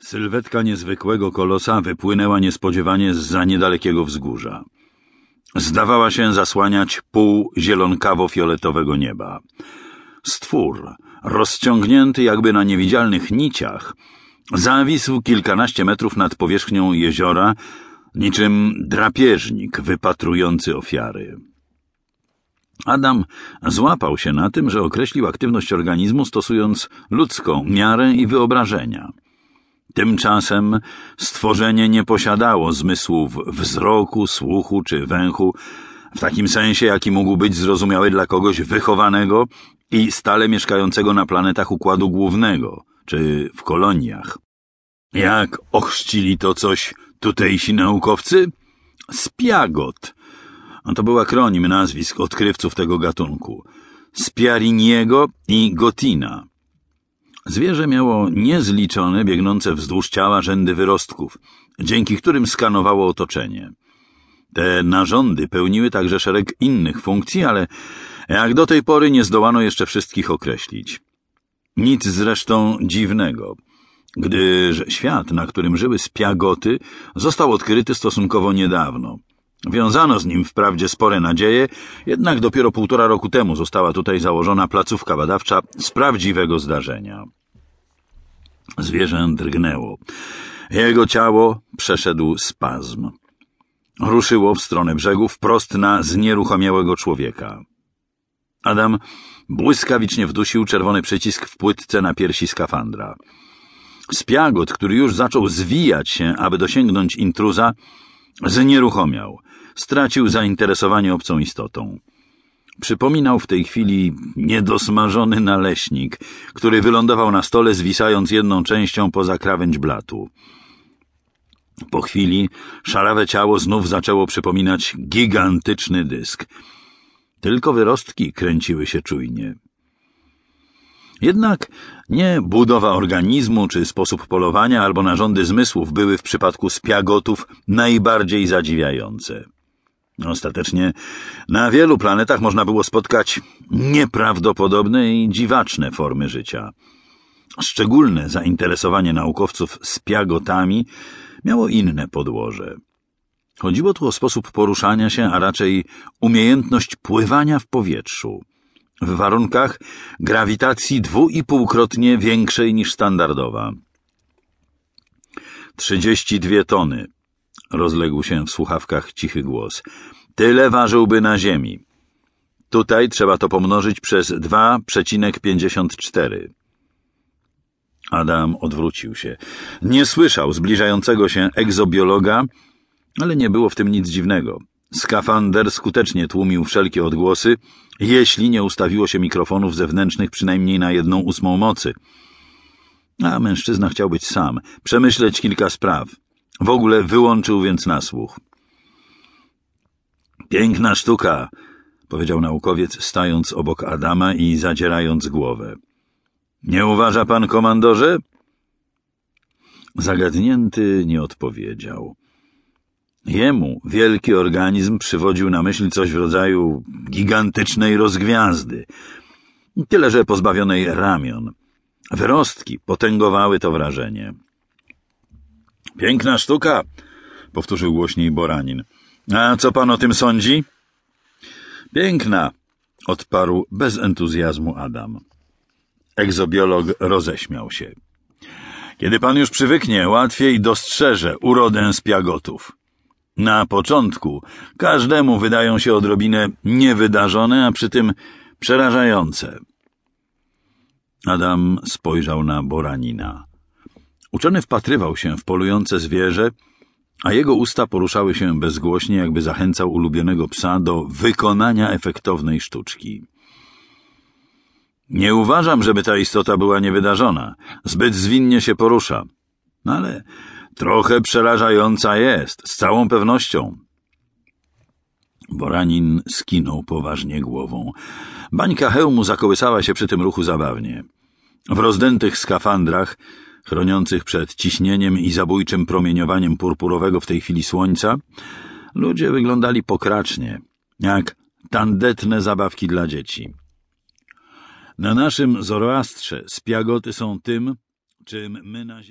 Sylwetka niezwykłego kolosa wypłynęła niespodziewanie z za niedalekiego wzgórza. Zdawała się zasłaniać pół zielonkawo-fioletowego nieba. Stwór, rozciągnięty jakby na niewidzialnych niciach, zawisł kilkanaście metrów nad powierzchnią jeziora, niczym drapieżnik wypatrujący ofiary. Adam złapał się na tym, że określił aktywność organizmu stosując ludzką miarę i wyobrażenia. Tymczasem stworzenie nie posiadało zmysłów wzroku, słuchu czy węchu, w takim sensie, jaki mógł być zrozumiały dla kogoś wychowanego i stale mieszkającego na planetach Układu Głównego, czy w koloniach. Jak ochrzcili to coś tutejsi naukowcy? Spiagot. To był akronim nazwisk odkrywców tego gatunku. Spiariniego i Gotina. Zwierzę miało niezliczone, biegnące wzdłuż ciała rzędy wyrostków, dzięki którym skanowało otoczenie. Te narządy pełniły także szereg innych funkcji, ale jak do tej pory nie zdołano jeszcze wszystkich określić. Nic zresztą dziwnego, gdyż świat, na którym żyły spiagoty, został odkryty stosunkowo niedawno. Wiązano z nim wprawdzie spore nadzieje, jednak dopiero półtora roku temu została tutaj założona placówka badawcza z prawdziwego zdarzenia. Zwierzę drgnęło. Jego ciało przeszedł spazm. Ruszyło w stronę brzegu wprost na znieruchomiałego człowieka. Adam błyskawicznie wdusił czerwony przycisk w płytce na piersi skafandra. Spiagot, który już zaczął zwijać się, aby dosięgnąć intruza, znieruchomiał. Stracił zainteresowanie obcą istotą. Przypominał w tej chwili niedosmażony naleśnik, który wylądował na stole, zwisając jedną częścią poza krawędź blatu. Po chwili szarawe ciało znów zaczęło przypominać gigantyczny dysk. Tylko wyrostki kręciły się czujnie. Jednak nie budowa organizmu, czy sposób polowania, albo narządy zmysłów były w przypadku spiagotów najbardziej zadziwiające. Ostatecznie na wielu planetach można było spotkać nieprawdopodobne i dziwaczne formy życia. Szczególne zainteresowanie naukowców spiagotami miało inne podłoże. Chodziło tu o sposób poruszania się, a raczej umiejętność pływania w powietrzu, w warunkach grawitacji dwu i półkrotnie większej niż standardowa. Trzydzieści dwie tony, rozległ się w słuchawkach cichy głos. Tyle ważyłby na Ziemi. Tutaj trzeba to pomnożyć przez 2,54. Adam odwrócił się. Nie słyszał zbliżającego się egzobiologa, ale nie było w tym nic dziwnego. Skafander skutecznie tłumił wszelkie odgłosy, jeśli nie ustawiło się mikrofonów zewnętrznych przynajmniej na jedną ósmą mocy. A mężczyzna chciał być sam, przemyśleć kilka spraw. W ogóle wyłączył więc nasłuch. Piękna sztuka, powiedział naukowiec, stając obok Adama i zadzierając głowę. Nie uważa pan, komandorze? Zagadnięty nie odpowiedział. Jemu wielki organizm przywodził na myśl coś w rodzaju gigantycznej rozgwiazdy, tyle że pozbawionej ramion. Wyrostki potęgowały to wrażenie. Piękna sztuka, powtórzył głośniej Boranin. A co pan o tym sądzi? Piękna, odparł bez entuzjazmu Adam. Egzobiolog roześmiał się. Kiedy pan już przywyknie, łatwiej dostrzeże urodę spiagotów. Na początku każdemu wydają się odrobinę niewydarzone, a przy tym przerażające. Adam spojrzał na Boranina. Uczony wpatrywał się w polujące zwierzę, a jego usta poruszały się bezgłośnie, jakby zachęcał ulubionego psa do wykonania efektownej sztuczki. Nie uważam, żeby ta istota była niewydarzona. Zbyt zwinnie się porusza. No ale trochę przerażająca jest, z całą pewnością. Boranin skinął poważnie głową. Bańka hełmu zakołysała się przy tym ruchu zabawnie. W rozdętych skafandrach chroniących przed ciśnieniem i zabójczym promieniowaniem purpurowego w tej chwili słońca, ludzie wyglądali pokracznie, jak tandetne zabawki dla dzieci. Na naszym Zoroastrze spiagoty są tym, czym my na ziemi.